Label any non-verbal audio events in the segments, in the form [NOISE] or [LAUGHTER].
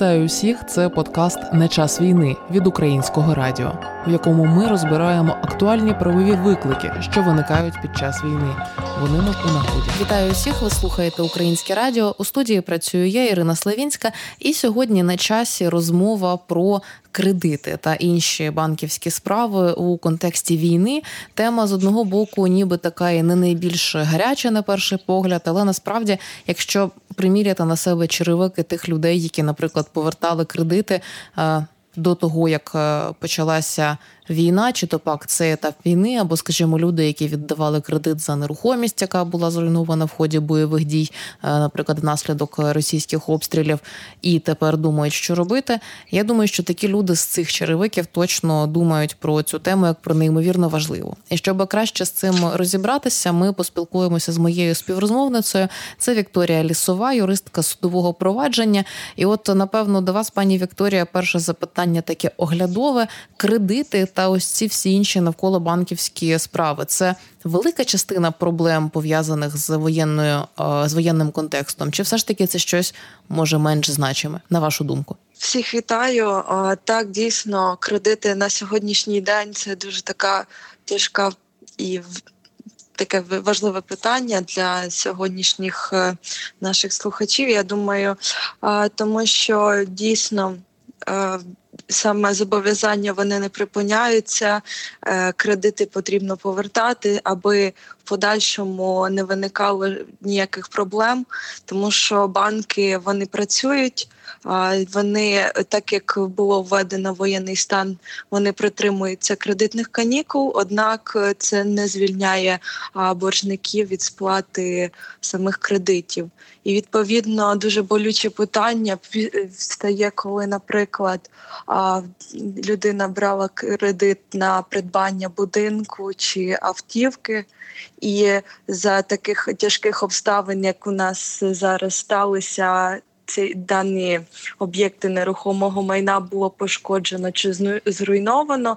Вітаю усіх! Це подкаст Не час війни від українського радіо, в якому ми розбираємо актуальні правові виклики, що виникають під час війни. Вони у. Вітаю усіх! Ви слухаєте українське радіо. У студії працюю я, Ірина Славінська, і сьогодні на часі розмова про кредити та інші банківські справи у контексті війни. Тема з одного боку, ніби така і не найбільш гаряча на перший погляд, але насправді, якщо приміряти на себе черевики тих людей, які, наприклад, повертали кредити е, до того, як е, почалася війна, чи то пак це етап війни, або, скажімо, люди, які віддавали кредит за нерухомість, яка була зруйнована в ході бойових дій, е, наприклад, внаслідок російських обстрілів, і тепер думають, що робити. Я думаю, що такі люди з цих черевиків точно думають про цю тему як про неймовірно важливу. І щоб краще з цим розібратися, ми поспілкуємося з моєю співрозмовницею. Це Вікторія Лісова, юристка судового провадження. І, от, напевно, до вас, пані Вікторія, перше запитання таке оглядове: кредити та ось ці всі інші навколо банківські справи. Це велика частина проблем пов'язаних з воєнною е, з воєнним контекстом. Чи все ж таки це щось може менш значиме, на вашу думку? Всіх вітаю. Так, дійсно, кредити на сьогоднішній день це дуже така тяжка і таке важливе питання для сьогоднішніх е, наших слухачів. Я думаю, тому що дійсно е, саме зобов'язання вони не припиняються, е, кредити потрібно повертати, аби в подальшому не виникало ніяких проблем, тому що банки вони працюють. Вони, так як було введено воєнний стан, вони притримуються кредитних канікул однак це не звільняє боржників від сплати самих кредитів. І відповідно дуже болюче питання стає, коли, наприклад, людина брала кредит на придбання будинку чи автівки, і за таких тяжких обставин, як у нас зараз сталося. Ці дані об'єкти нерухомого майна було пошкоджено чи зруйновано.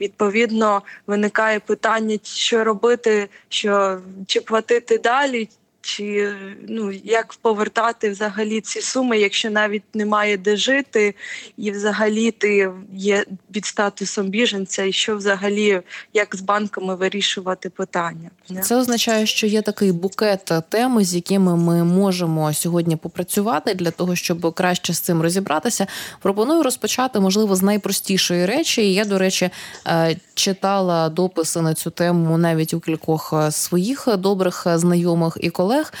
Відповідно, виникає питання, що робити, що чи платити далі, чи ну як повертати взагалі ці суми, якщо навіть немає де жити, і взагалі ти є під статусом біженця, і що взагалі як з банками вирішувати питання? Це означає, що є такий букет теми, з якими ми можемо сьогодні попрацювати для того, щоб краще з цим розібратися. Пропоную розпочати, можливо, з найпростішої речі. Я, до речі, е, читала дописи на цю тему навіть у кількох е, своїх добрих знайомих і колег колег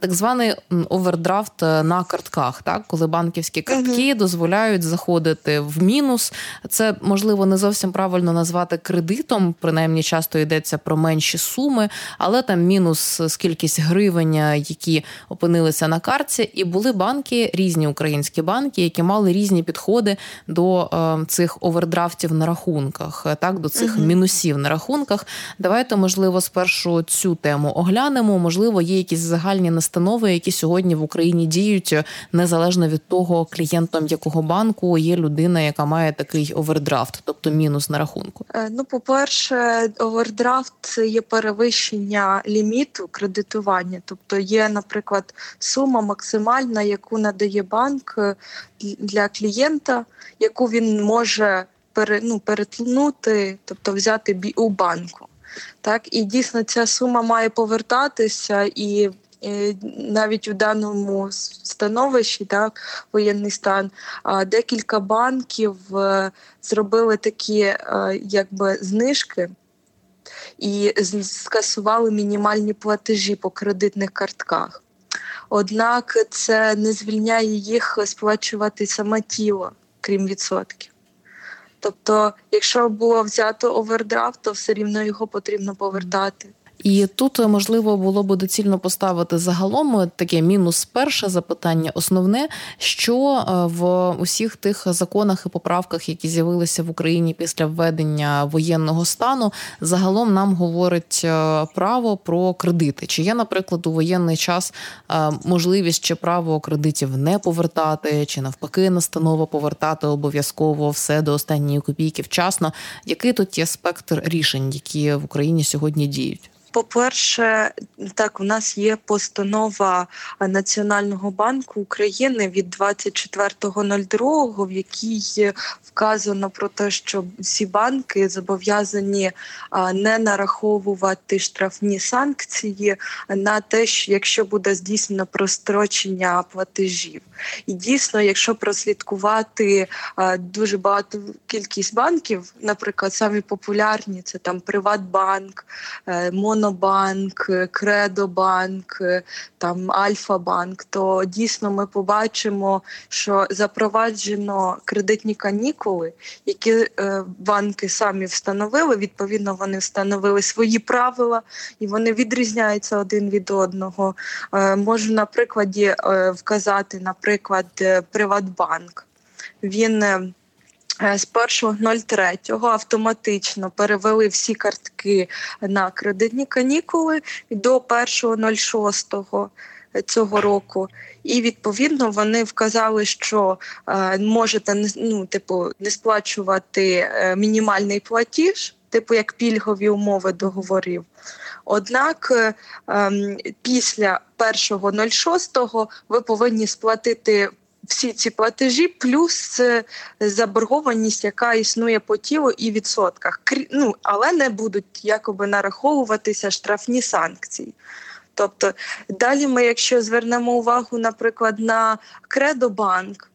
так званий овердрафт е, на картках, так коли банківські картки uh дозволяють заходити в мінус. Це можливо не зовсім правильно назвати кредитом, принаймні часто йдеться про менші суми, але там мінус скількись гривень, е, які опинилися на картці, і були банки, різні українські банки, які мали різні підходи до е, цих овердрафтів на рахунках, так до цих е мінусів на рахунках. Давайте, можливо, спершу цю тему оглянемо. Можливо, є якісь якісь загальні настанови, які сьогодні в Україні діють незалежно від того, клієнтом якого банку є людина, яка має такий овердрафт, тобто мінус на рахунку. Е, ну, по перше, овердрафт є перевищення ліміту кредитування, тобто є, наприклад, сума максимальна, яку надає банк е, для клієнта, яку він може пере, ну, перетнути, тобто взяти у банку. Так і дійсно ця сума має повертатися і. Навіть у даному становищі, так воєнний стан, декілька банків е, зробили такі е, якби знижки і скасували мінімальні платежі по кредитних картках. Однак це не звільняє їх сплачувати саме тіло, крім відсотків. Тобто, якщо було взято овердрафт, то все рівно його потрібно повертати. І тут можливо було б доцільно поставити загалом таке мінус перше запитання. Основне, що е, в усіх тих законах і поправках, які з'явилися в Україні після введення воєнного стану, загалом нам говорить е, право про кредити. Чи є, наприклад, у воєнний час е, можливість чи право кредитів не повертати, чи навпаки, настанова повертати обов'язково все до останньої копійки вчасно? Який тут є спектр рішень, які в Україні сьогодні діють? По-перше, так у нас є постанова Національного банку України від 24.02, в якій вказано про те, що всі банки зобов'язані не нараховувати штрафні санкції на те, якщо буде здійснено прострочення платежів. І дійсно, якщо прослідкувати дуже багато кількість банків, наприклад, самі популярні це там Приватбанк, е, Монобанк, Кредобанк, там Альфа-банк, то дійсно ми побачимо, що запроваджено кредитні канікули, які е, банки самі встановили. Відповідно, вони встановили свої правила і вони відрізняються один від одного. Е, можу на прикладі вказати, наприклад, Приватбанк. Він Е, з 1.03 автоматично перевели всі картки на кредитні канікули до 1.06 цього року. І відповідно вони вказали, що е, можете ну, типу, не сплачувати е, мінімальний платіж, типу як пільгові умови договорів. Однак е, е, після 1.06 ви повинні сплатити всі ці платежі, плюс е, заборгованість, яка існує по тілу і відсотках. Ну, але не будуть якоби нараховуватися штрафні санкції. Тобто, далі ми, якщо звернемо увагу, наприклад, на Кредобанк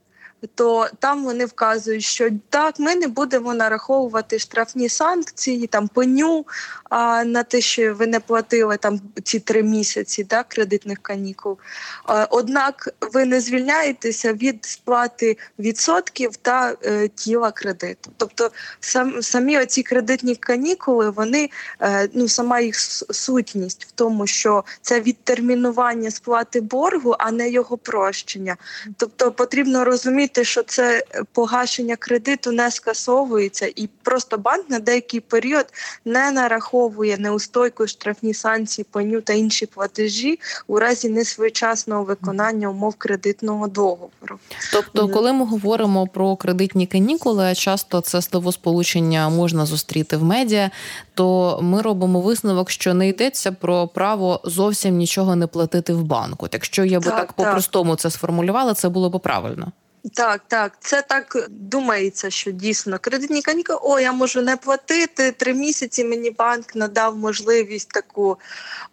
то там вони вказують, що так, ми не будемо нараховувати штрафні санкції, там пеню а, на те, що ви не платили там ці три місяці да, кредитних канікул. А, однак ви не звільняєтеся від сплати відсотків та е, тіла кредиту. Тобто сам, самі оці кредитні канікули, вони е, ну сама їх сутність в тому, що це відтермінування сплати боргу, а не його прощення. Тобто потрібно розуміти розуміти, що це погашення кредиту не скасовується, і просто банк на деякий період не нараховує неустойку штрафні санкції, пеню та інші платежі у разі несвоєчасного виконання умов кредитного договору. Тобто, коли ми говоримо про кредитні канікули, часто це словосполучення можна зустріти в медіа, то ми робимо висновок, що не йдеться про право зовсім нічого не платити в банку. Якщо я би так, так по-простому це сформулювала, це було б правильно. Так, так, це так думається, що дійсно кредитні канікули, о, я можу не платити три місяці. Мені банк надав можливість таку.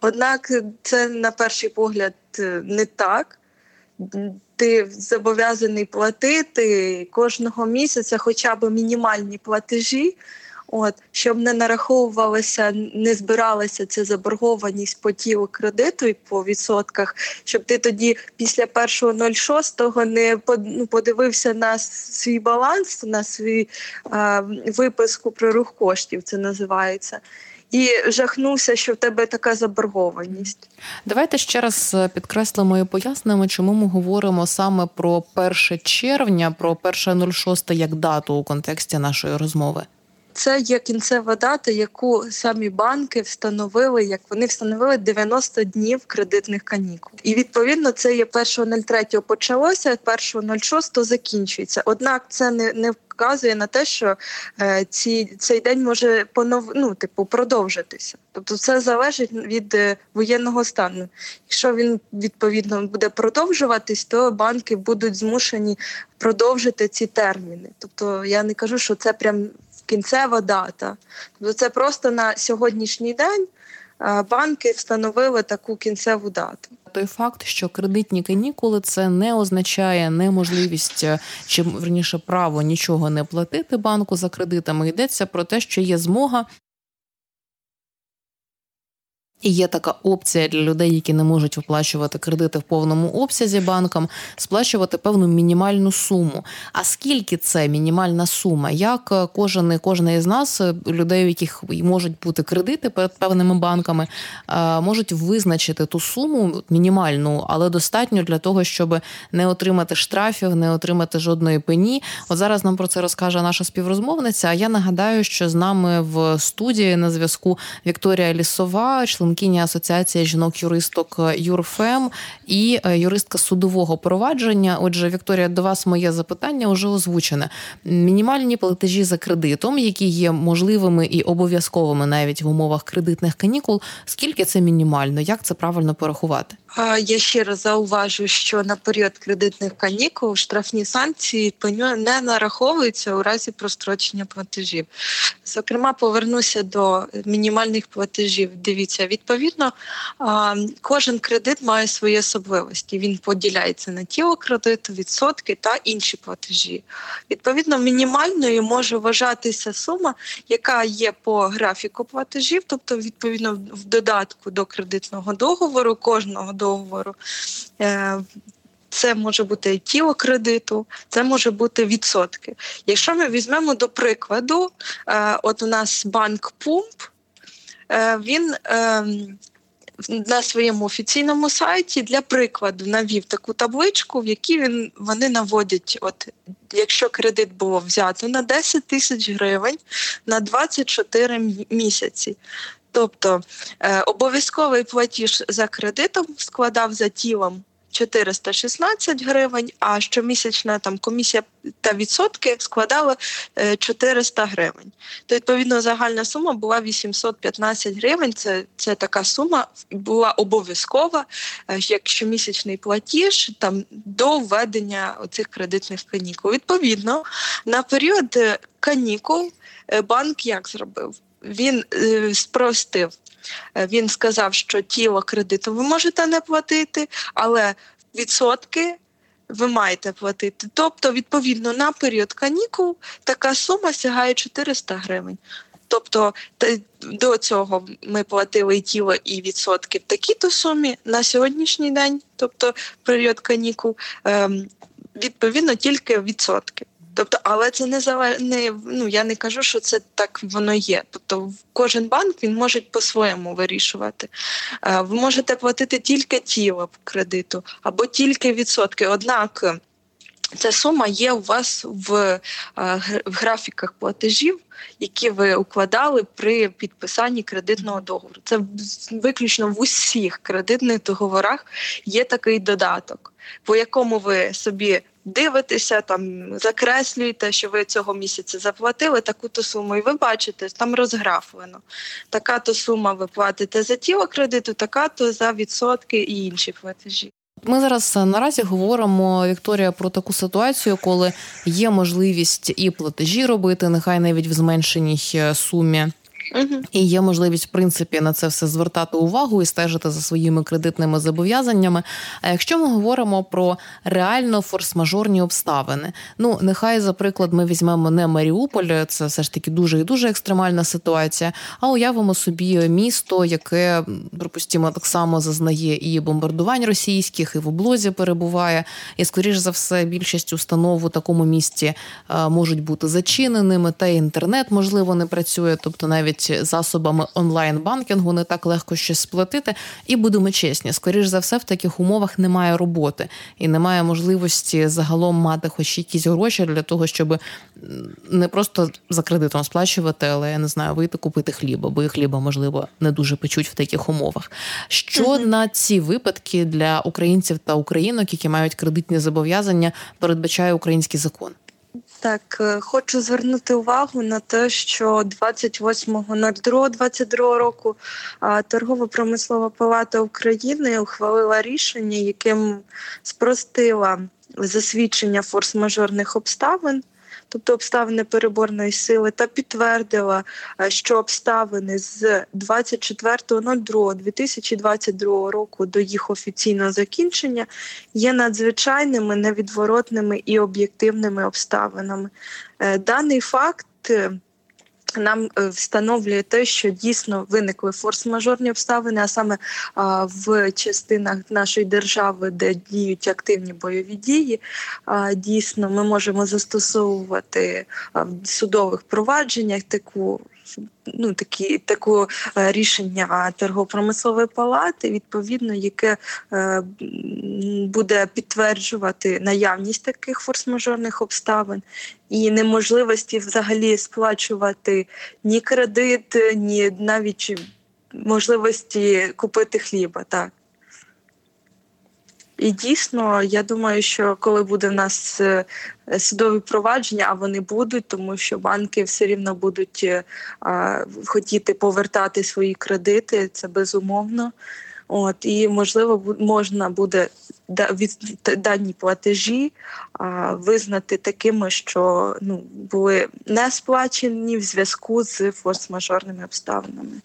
Однак це на перший погляд е, не так. Ти зобов'язаний платити кожного місяця, хоча б мінімальні платежі. От щоб не нараховувалася, не збиралася ця заборгованість по тілу кредиту і по відсотках, щоб ти тоді після 1.06 не ну, подивився на свій баланс, на свій а, виписку про рух коштів. Це називається. І жахнувся, що в тебе така заборгованість. Давайте ще раз підкреслимо і пояснимо, чому ми говоримо саме про 1 червня, про 1.06 як дату у контексті нашої розмови. Це є кінцева дата, яку самі банки встановили, як вони встановили 90 днів кредитних канікул. І відповідно це є 1.03 почалося, 1.06 закінчується. Однак це не не вказує на те, що е, ці цей день може понов... ну, типу продовжитися. Тобто, це залежить від е, воєнного стану. Якщо він відповідно буде продовжуватись, то банки будуть змушені продовжити ці терміни. Тобто я не кажу, що це прям кінцева дата. Тобто це просто на сьогоднішній день е, банки встановили таку кінцеву дату. Той факт, що кредитні канікули це не означає неможливість е, чи верніше право нічого не платити банку за кредитами. Йдеться про те, що є змога і є така опція для людей, які не можуть виплачувати кредити в повному обсязі банкам, сплачувати певну мінімальну суму. А скільки це мінімальна сума? Як е, кожен і із нас, е, людей, у яких можуть бути кредити перед певними банками, е, можуть визначити ту суму мінімальну, але достатньо для того, щоб не отримати штрафів, не отримати жодної пені. От зараз нам про це розкаже наша співрозмовниця. А я нагадаю, що з нами в студії на зв'язку Вікторія Лісова, член членкиня Асоціації жінок-юристок ЮРФЕМ і юристка судового провадження. Отже, Вікторія, до вас моє запитання вже озвучене. Мінімальні платежі за кредитом, які є можливими і обов'язковими навіть в умовах кредитних канікул. Скільки це мінімально? Як це правильно порахувати? Я ще раз зауважу, що на період кредитних канікул штрафні санкції не нараховуються у разі прострочення платежів. Зокрема, повернуся до мінімальних платежів. Дивіться, відповідно, кожен кредит має свої особливості. Він поділяється на тіло кредиту, відсотки та інші платежі. Відповідно, мінімальною може вважатися сума, яка є по графіку платежів, тобто відповідно в додатку до кредитного договору кожного договору договору. Е, це може бути тіло кредиту, це може бути відсотки. Якщо ми візьмемо до прикладу, е, от у нас банк Пумп, е, він ем, на своєму офіційному сайті для прикладу навів таку табличку, в якій він вони наводять, от якщо кредит було взято на 10 тисяч гривень на 24 місяці, Тобто е, обов'язковий платіж за кредитом складав за тілом 416 гривень, а щомісячна там комісія та відсотки складала 400 е, гривень. То відповідно загальна сума була 815 гривень. Це це така сума була обов'язкова, е, як щомісячний платіж там до введення цих кредитних канікул. Відповідно, на період канікул банк як зробив? Він е, спростив. Е, він сказав, що тіло кредиту ви можете не платити, але відсотки ви маєте платити. Тобто, відповідно, на період канікул така сума сягає 400 гривень. Тобто до цього ми платили тіло і відсотки в такій-то сумі на сьогоднішній день, тобто період канікул, ем, відповідно тільки відсотки. Тобто, але це не не, ну я не кажу, що це так воно є. Тобто, кожен банк він може по-своєму вирішувати. Е, ви можете платити тільки тіло кредиту або тільки відсотки. Однак ця сума є у вас в, е, в графіках платежів, які ви укладали при підписанні кредитного договору. Це виключно в усіх кредитних договорах є такий додаток, по якому ви собі дивитеся, там закреслюєте, що ви цього місяця заплатили таку-то суму, і ви бачите, там розграфлено. Така то сума ви платите за тіло кредиту, така то за відсотки і інші платежі. Ми зараз е, наразі говоримо Вікторія про таку ситуацію, коли є можливість і платежі робити, нехай навіть в зменшеній е, І є можливість в принципі на це все звертати увагу і стежити за своїми кредитними зобов'язаннями. А якщо ми говоримо про реально форс-мажорні обставини, ну нехай за приклад ми візьмемо не Маріуполь, це все ж таки дуже і дуже екстремальна ситуація. А уявимо собі місто, яке припустимо так само зазнає і бомбардувань російських, і в облозі перебуває. І скоріш за все, більшість установ у такому місті е, можуть бути зачиненими, та інтернет можливо не працює, тобто навіть навіть засобами онлайн-банкінгу не так легко щось сплатити. І будемо чесні, скоріш за все, в таких умовах немає роботи і немає можливості загалом мати хоч якісь гроші для того, щоб не просто за кредитом сплачувати, але я не знаю, вийти купити хліба, бо і хліба можливо не дуже печуть в таких умовах. Що угу. на ці випадки для українців та українок, які мають кредитні зобов'язання, передбачає український закон? Так, е, хочу звернути увагу на те, що 28.02.22 року торгово-промислова палата України ухвалила рішення, яким спростила засвідчення форс-мажорних обставин тобто обставини переборної сили, та підтвердила, е, що обставини з 24.02.2022 року до їх офіційного закінчення є надзвичайними, невідворотними і об'єктивними обставинами. Е, даний факт. Нам е, встановлює те, що дійсно виникли форс-мажорні обставини, а саме в частинах нашої держави, де діють активні бойові дії, дійсно ми можемо застосовувати в судових провадженнях таку ну такі таку е, рішення торгово-промислової палати, відповідно, яке е, буде підтверджувати наявність таких форс-мажорних обставин і неможливості взагалі сплачувати ні кредит, ні навіть можливості купити хліба. так. І дійсно, я думаю, що коли буде в нас е, судові провадження, а вони будуть, тому що банки все рівно будуть е, а, хотіти повертати свої кредити, це безумовно. От і можливо можна буде від дані платежі а, визнати такими, що ну були не сплачені в зв'язку з форс-мажорними обставинами.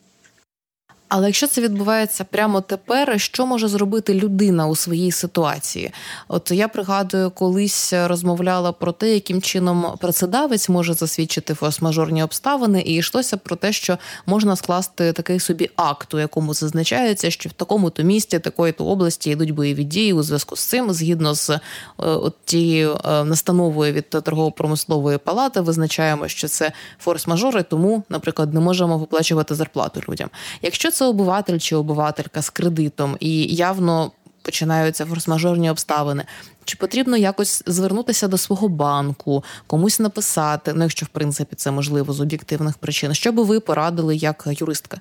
Але якщо це відбувається прямо тепер, що може зробити людина у своїй ситуації? От я пригадую, колись розмовляла про те, яким чином працедавець може засвідчити форс-мажорні обставини, і йшлося про те, що можна скласти такий собі акт, у якому зазначається, що в такому-то місті, такої-то області йдуть бойові дії у зв'язку з цим, згідно з е, от тією е, настановою від торгово-промислової палати, визначаємо, що це форс-мажори, тому, наприклад, не можемо виплачувати зарплату людям. Якщо це це обиватель чи обивателька з кредитом, і явно починаються форс-мажорні обставини. Чи потрібно якось звернутися до свого банку, комусь написати, ну якщо в принципі це можливо з об'єктивних причин, що би ви порадили як юристка?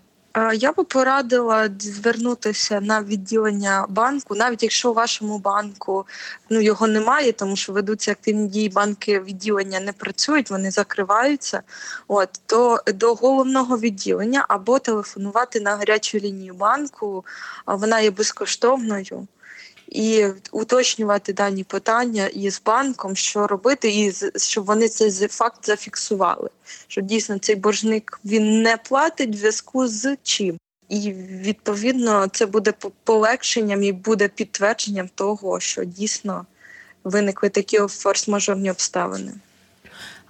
Я би порадила звернутися на відділення банку, навіть якщо у вашому банку ну його немає, тому що ведуться активні дії, банки відділення не працюють, вони закриваються. От то до головного відділення або телефонувати на гарячу лінію банку, вона є безкоштовною і уточнювати дані питання із банком, що робити, і щоб вони цей факт зафіксували. Що дійсно цей боржник він не платить в зв'язку з чим. І відповідно це буде полегшенням і буде підтвердженням того, що дійсно виникли такі форс-мажорні обставини.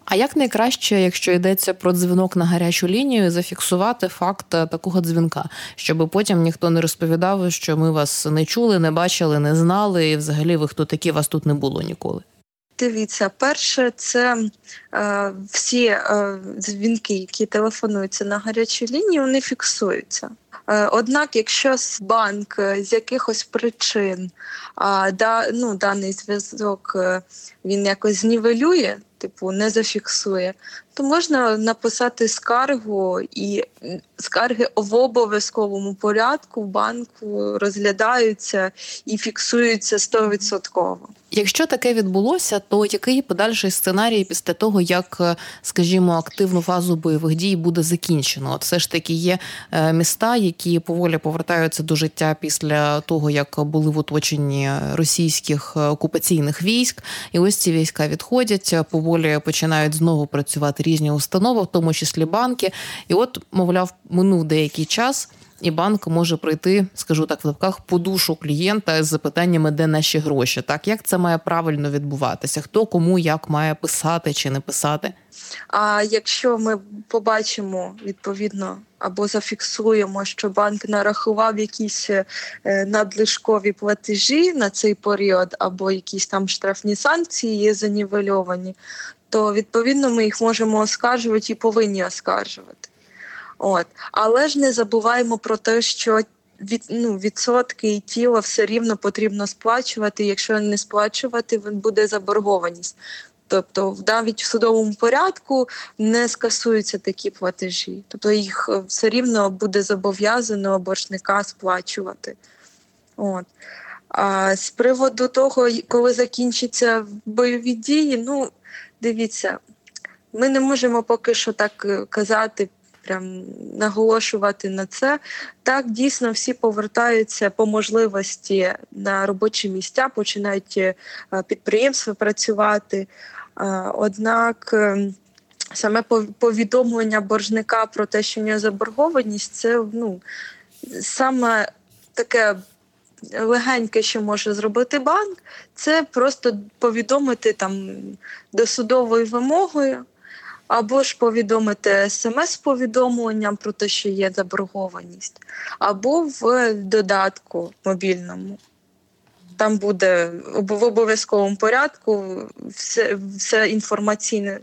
А як найкраще, якщо йдеться про дзвінок на гарячу лінію, зафіксувати факт е, такого дзвінка, щоб потім ніхто не розповідав, що ми вас не чули, не бачили, не знали, і взагалі ви хто такі вас тут не було ніколи? Дивіться, перше, це всі е, дзвінки, які телефонуються на гарячу лінію, вони фіксуються. Е, однак, якщо банк е, з якихось причин е, да, ну, даний зв'язок е, він якось знівелює, типу не зафіксує, то можна написати скаргу, і скарги в обов'язковому порядку в банку розглядаються і фіксуються 100%. Якщо таке відбулося, то який подальший сценарій після того, як, скажімо, активну фазу бойових дій буде закінчено? От все ж таки є е, міста, які поволі повертаються до життя після того, як були в оточенні російських окупаційних військ, і ось ці війська відходять, поволі починають знову працювати різні установи, в тому числі банки. І от, мовляв, минув деякий час. І банк може прийти, скажу так, в лапках по душу клієнта з запитаннями, де наші гроші. Так як це має правильно відбуватися? Хто кому як має писати чи не писати? А якщо ми побачимо відповідно або зафіксуємо, що банк нарахував якісь е, надлишкові платежі на цей період, або якісь там штрафні санкції є занівельовані, то відповідно ми їх можемо оскаржувати і повинні оскаржувати. От. Але ж не забуваємо про те, що від, ну, відсотки і тіло все рівно потрібно сплачувати. Якщо не сплачувати, буде заборгованість. Тобто, навіть в судовому порядку не скасуються такі платежі, тобто їх е, все рівно буде зобов'язано боржника сплачувати. От. А з приводу того, коли закінчаться бойові дії, ну дивіться, ми не можемо поки що так е, казати прям наголошувати на це. Так, дійсно, всі повертаються по можливості на робочі місця, починають е, підприємства працювати. Однак е, саме повідомлення боржника про те, що в нього заборгованість, це ну, саме таке. Легеньке, що може зробити банк, це просто повідомити там досудовою вимогою або ж повідомити смс-повідомленням про те, що є заборгованість, або в додатку мобільному. Там буде в обов'язковому порядку все, все інформаційне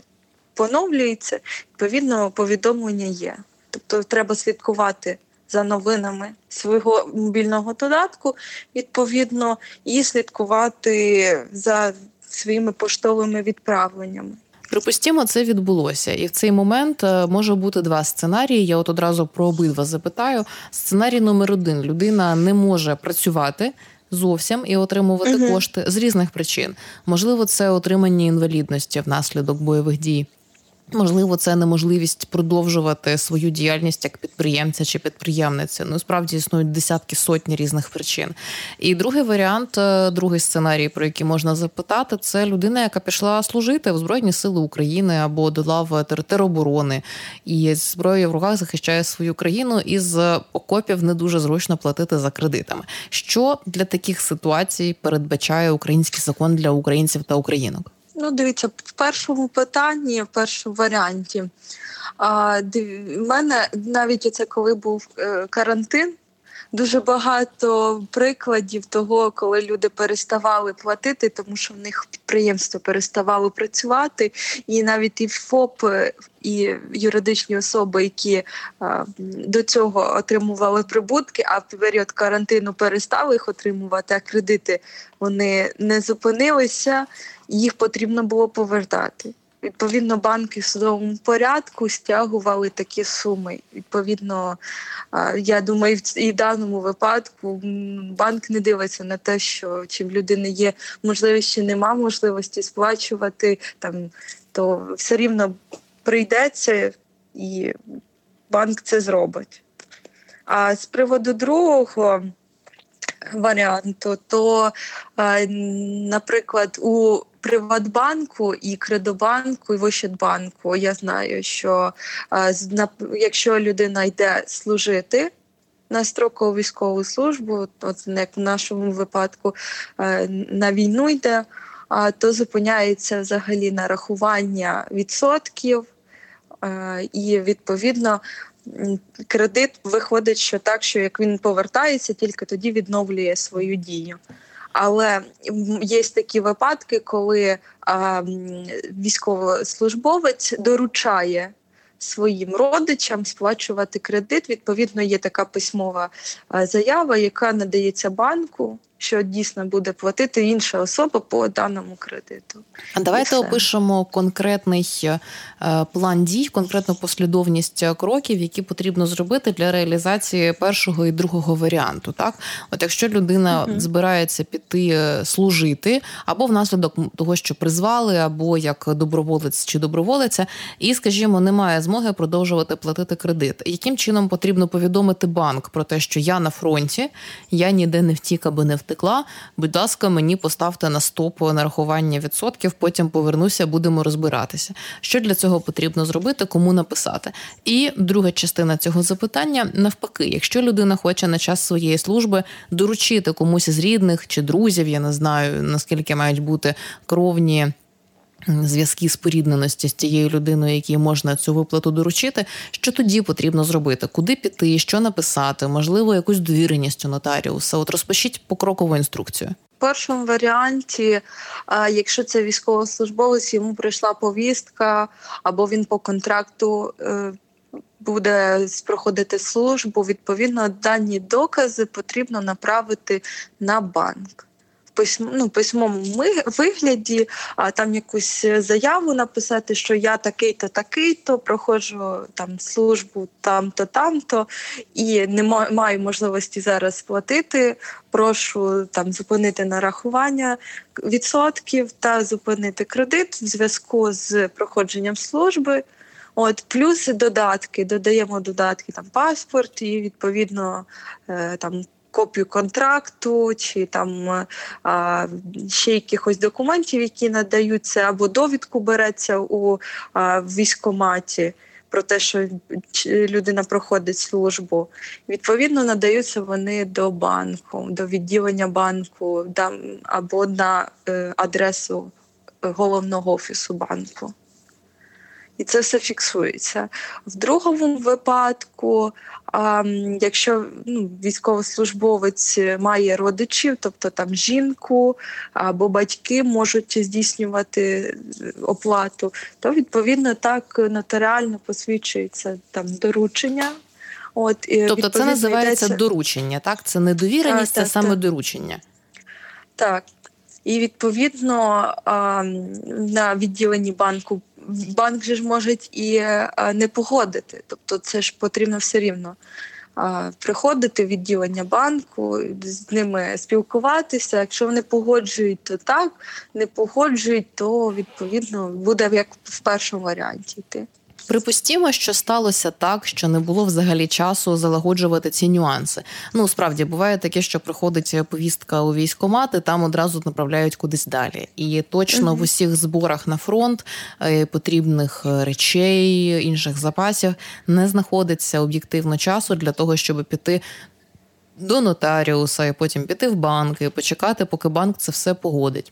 поновлюється, відповідно, повідомлення є. Тобто треба слідкувати за новинами свого мобільного додатку, відповідно, і слідкувати за своїми поштовими відправленнями. Припустімо, це відбулося, і в цей момент е, може бути два сценарії. Я от одразу про обидва запитаю. Сценарій номер один: людина не може працювати. Зовсім і отримувати uh кошти з різних причин. Можливо, це отримання інвалідності внаслідок бойових дій. Можливо, це неможливість продовжувати свою діяльність як підприємця чи підприємниця. Ну справді існують десятки сотні різних причин. І другий варіант, е, другий сценарій, про який можна запитати, це людина, яка пішла служити в Збройні Сили України або до лав тероборони і зброєю в руках захищає свою країну і з окопів не дуже зручно платити за кредитами. Що для таких ситуацій передбачає український закон для українців та українок? Ну, дивіться, в першому питанні, в першому варіанті. А, В мене навіть це коли був е, карантин, дуже багато прикладів того, коли люди переставали платити, тому що в них підприємство переставало працювати, і навіть і ФОП, і юридичні особи, які а, до цього отримували прибутки, а в період карантину перестали їх отримувати, а кредити вони не зупинилися, їх потрібно було повертати. Відповідно, банки в судовому порядку стягували такі суми. Відповідно, я думаю, і в даному випадку банк не дивиться на те, що чи в людини є можливість, чи нема можливості сплачувати там, то все рівно прийдеться і банк це зробить. А з приводу другого варіанту, то, наприклад, у Приватбанку і Кредобанку, і Вощадбанку я знаю, що якщо людина йде служити на строкову військову службу, от як в нашому випадку на війну йде, то зупиняється взагалі нарахування відсотків, і відповідно кредит виходить, що так, що як він повертається, тільки тоді відновлює свою дію. Але є такі випадки, коли а, військовослужбовець доручає своїм родичам сплачувати кредит. Відповідно, є така письмова заява, яка надається банку що дійсно буде платити інша особа по даному кредиту. А давайте опишемо конкретний е, план дій, конкретну послідовність кроків, які потрібно зробити для реалізації першого і другого варіанту. Так, от якщо людина угу. збирається піти е, служити, або внаслідок того, що призвали, або як доброволець чи доброволиця, і, скажімо, немає змоги продовжувати платити кредит. Яким чином потрібно повідомити банк про те, що я на фронті, я ніде не втік, аби не втік, втекла. Будь ласка, мені поставте на стоп нарахування відсотків, потім повернуся, будемо розбиратися. Що для цього потрібно зробити, кому написати? І друга частина цього запитання навпаки, якщо людина хоче на час своєї служби доручити комусь із рідних чи друзів, я не знаю наскільки мають бути кровні зв'язки спорідненості з тією людиною, якій можна цю виплату доручити, що тоді потрібно зробити, куди піти, що написати, можливо, якусь довіреність у нотаріуса. От розпишіть покрокову інструкцію. В першому варіанті, якщо це військовослужбовець, йому прийшла повістка, або він по контракту е, буде проходити службу, відповідно, дані докази потрібно направити на банк письм, ну, письмовому вигляді, а там якусь заяву написати, що я такий-то, такий-то, проходжу там службу там-то, там-то, і не маю можливості зараз платити. Прошу там зупинити нарахування відсотків та зупинити кредит в зв'язку з проходженням служби. От плюс додатки, додаємо додатки там паспорт і відповідно е, там копію контракту, чи там а, ще якихось документів, які надаються, або довідку береться у а, військоматі. Про те, що людина проходить службу, відповідно надаються вони до банку, до відділення банку або на е, адресу головного офісу банку і це все фіксується. В другому випадку, а, якщо ну, військовослужбовець має родичів, тобто там жінку або батьки можуть здійснювати оплату, то відповідно так нотаріально посвідчується там доручення. От, Тобто це називається йдеться... доручення, так? Це не довіреність, це саме доручення. Так. і відповідно на відділенні банку банк же ж може і не погодити. Тобто, це ж потрібно все рівно приходити в відділення банку, з ними спілкуватися. Якщо вони погоджують, то так не погоджують, то відповідно буде як в першому варіанті йти. Припустімо, що сталося так, що не було взагалі часу залагоджувати ці нюанси. Ну справді буває таке, що приходить повістка у військомати, там одразу направляють кудись далі. І точно в усіх зборах на фронт е, потрібних речей, інших запасів не знаходиться об'єктивно часу для того, щоб піти. До нотаріуса і потім піти в банк і почекати, поки банк це все погодить.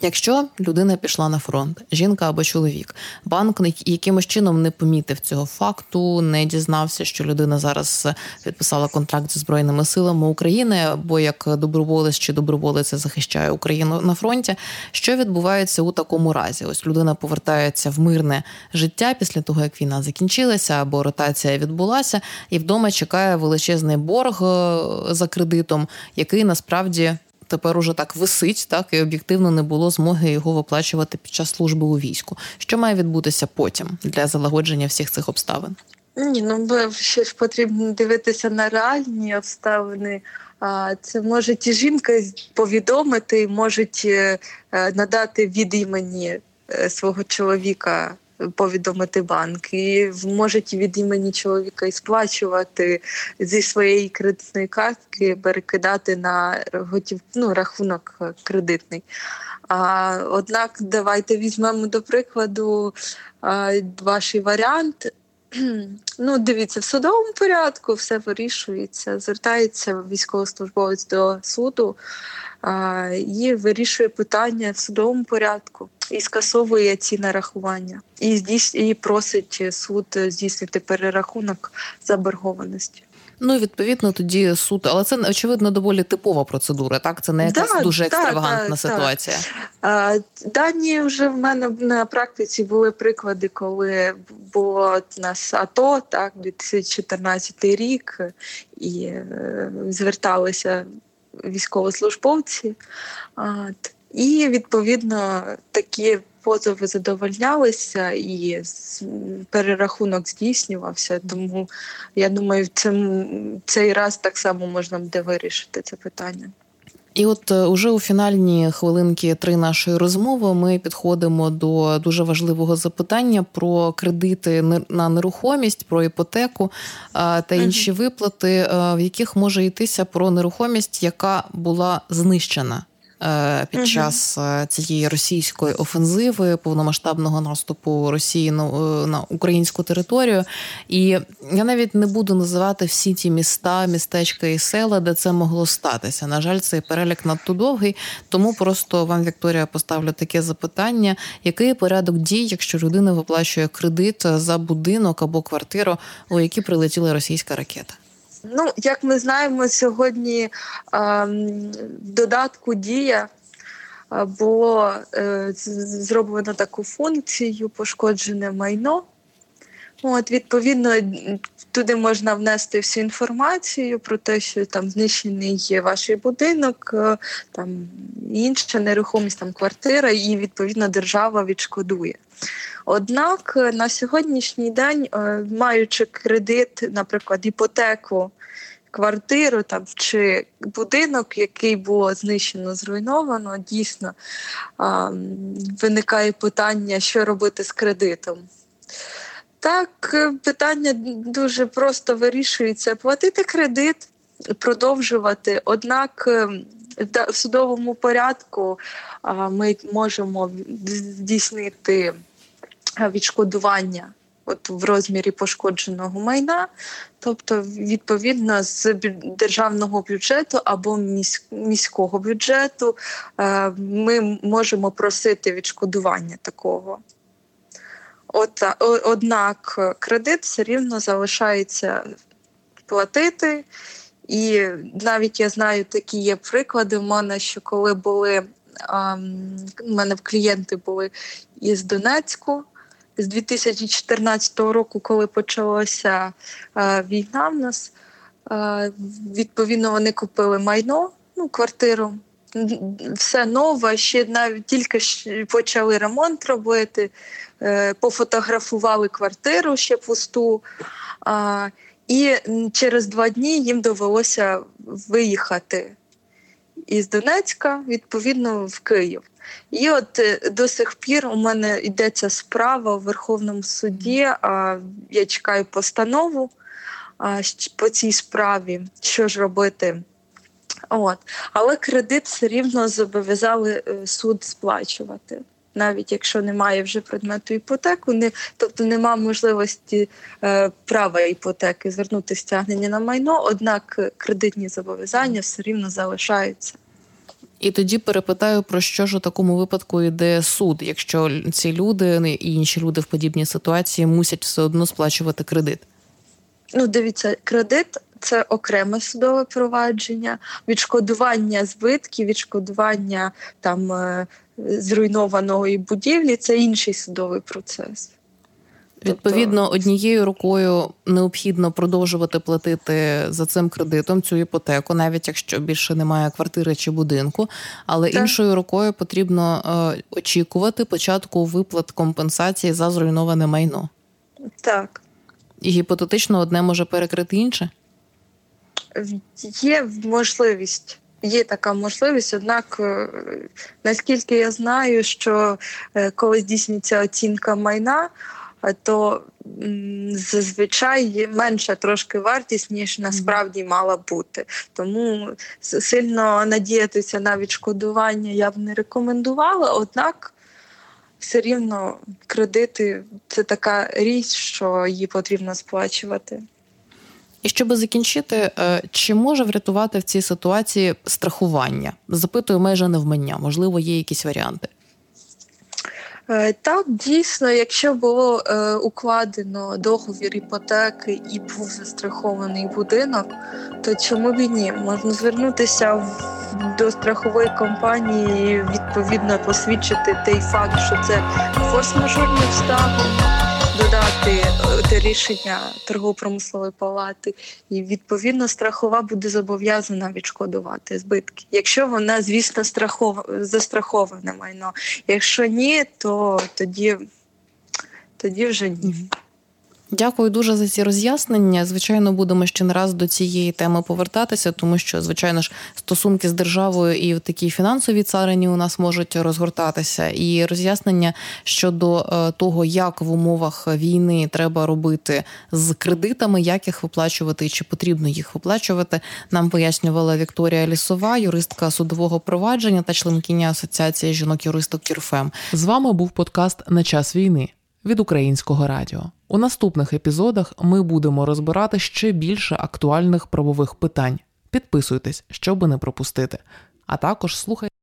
Якщо людина пішла на фронт, жінка або чоловік, банк якимось чином не помітив цього факту, не дізнався, що людина зараз підписала контракт зі збройними силами України, або як доброволець чи доброволець захищає Україну на фронті. Що відбувається у такому разі? Ось людина повертається в мирне життя після того, як війна закінчилася, або ротація відбулася, і вдома чекає величезний борг е, за кредитом, який насправді тепер уже так висить, так і об'єктивно не було змоги його виплачувати під час служби у війську. Що має відбутися потім для залагодження всіх цих обставин? Ні, ну ще ж потрібно дивитися на реальні обставини. А це може і жінка повідомити, можуть е, е, надати від імені е, свого чоловіка повідомити банк і можуть від імені чоловіка і сплачувати зі своєї кредитної картки, перекидати на готів, ну, рахунок кредитний. А, Однак, давайте візьмемо до прикладу а, ваш варіант. [CLEARS THROAT] Ну, дивіться, в судовому порядку все вирішується. Звертається військовослужбовець до суду а, і вирішує питання в судовому порядку і скасовує ці нарахування, і здійс... і просить суд здійснити перерахунок заборгованості. Ну, відповідно, тоді суд, але це очевидно доволі типова процедура. Так, це не якась да, дуже екстравагантна да, ситуація. А, Дані вже в мене на практиці були приклади, коли було у нас АТО, так 2014 рік, і е, зверталися військовослужбовці. От. І відповідно такі позови задовольнялися, і перерахунок здійснювався. Тому я думаю, цим цей раз так само можна буде вирішити це питання. І от е, уже у фінальні хвилинки три нашої розмови ми підходимо до дуже важливого запитання про кредити на нерухомість, про іпотеку та інші виплати, е, в яких може йтися про нерухомість, яка була знищена. Е, під час е, цієї російської офензиви повномасштабного наступу Росії на, е, на українську територію. І я навіть не буду називати всі ті міста, містечка і села, де це могло статися. На жаль, цей перелік надто довгий. Тому просто вам, Вікторія, поставлю таке запитання: який порядок дій, якщо людина виплачує кредит за будинок або квартиру, у які прилетіла російська ракета? Ну, як ми знаємо, сьогодні е, додатку дія було е, зроблено таку функцію пошкоджене майно. От, Відповідно, туди можна внести всю інформацію про те, що там знищений є ваш будинок, е, там інша нерухомість, там квартира, і відповідно держава відшкодує. Однак е, на сьогоднішній день, е, маючи кредит, наприклад, іпотеку, квартиру там чи будинок, який було знищено, зруйновано, дійсно виникає питання, що робити з кредитом. Так, е, питання дуже просто вирішується: платити кредит, продовжувати. Однак в судовому порядку ми можемо здійснити відшкодування от в розмірі пошкодженого майна, тобто відповідно з державного бюджету або міського бюджету е, ми можемо просити відшкодування такого. От, Однак кредит все рівно залишається платити. І навіть я знаю, такі є приклади в мене, що коли були у мене клієнти були із Донецьку, з 2014 року, коли почалася е, війна, в нас е, відповідно вони купили майно, ну квартиру. Все нове, ще навіть тільки почали ремонт робити, е, пофотографували квартиру ще пусту. І через два дні їм довелося виїхати із Донецька, відповідно, в Київ. І от е, до сих пір у мене йдеться справа у Верховному суді. Я чекаю постанову по цій справі, що ж робити. От. Але кредит все рівно зобов'язали е, суд сплачувати. Навіть якщо немає вже предмету іпотеку, не тобто немає можливості е, права іпотеки звернути стягнення на майно, однак кредитні зобов'язання все рівно залишаються. І тоді перепитаю, про що ж у такому випадку йде суд, якщо ці люди і інші люди в подібній ситуації мусять все одно сплачувати кредит. Ну, дивіться, кредит це окреме судове провадження, відшкодування збитків, відшкодування там е, зруйнованої будівлі це інший судовий процес. Відповідно, однією рукою необхідно продовжувати платити за цим кредитом цю іпотеку, навіть якщо більше немає квартири чи будинку. Але так. іншою рукою потрібно е, очікувати початку виплат компенсації за зруйноване майно. Так. І гіпотетично одне може перекрити інше? Є можливість. Є така можливість, однак е, наскільки я знаю, що е, коли здійснюється оцінка майна, то зазвичай є менша трошки вартість, ніж насправді мала бути. Тому сильно надіятися на відшкодування я б не рекомендувала, однак все рівно кредити це така річ, що її потрібно сплачувати. І щоб закінчити, е, чи може врятувати в цій ситуації страхування? Запитую майже невмання, можливо, є якісь варіанти. Е, так, дійсно, якщо було е, укладено договір іпотеки і був застрахований будинок, то чому б і ні? Можна звернутися в, до страхової компанії, відповідно посвідчити той факт, що це форс-мажорні обставини додати те рішення торгово-промислової палати, і відповідно страхова буде зобов'язана відшкодувати збитки. Якщо вона, звісно, страхов... застраховане майно. Якщо ні, то тоді, тоді вже ні. Дякую дуже за ці роз'яснення. Звичайно, будемо ще не раз до цієї теми повертатися, тому що, звичайно ж, стосунки з державою і в такій фінансовій царині у нас можуть розгортатися. І роз'яснення щодо е, того, як в умовах війни треба робити з кредитами, як їх виплачувати і чи потрібно їх виплачувати, нам пояснювала Вікторія Лісова, юристка судового провадження та членкиня асоціації жінок-юристок Кірфем. З вами був подкаст на час війни від українського радіо. У наступних епізодах ми будемо розбирати ще більше актуальних правових питань. Підписуйтесь, щоб не пропустити. А також слухайте.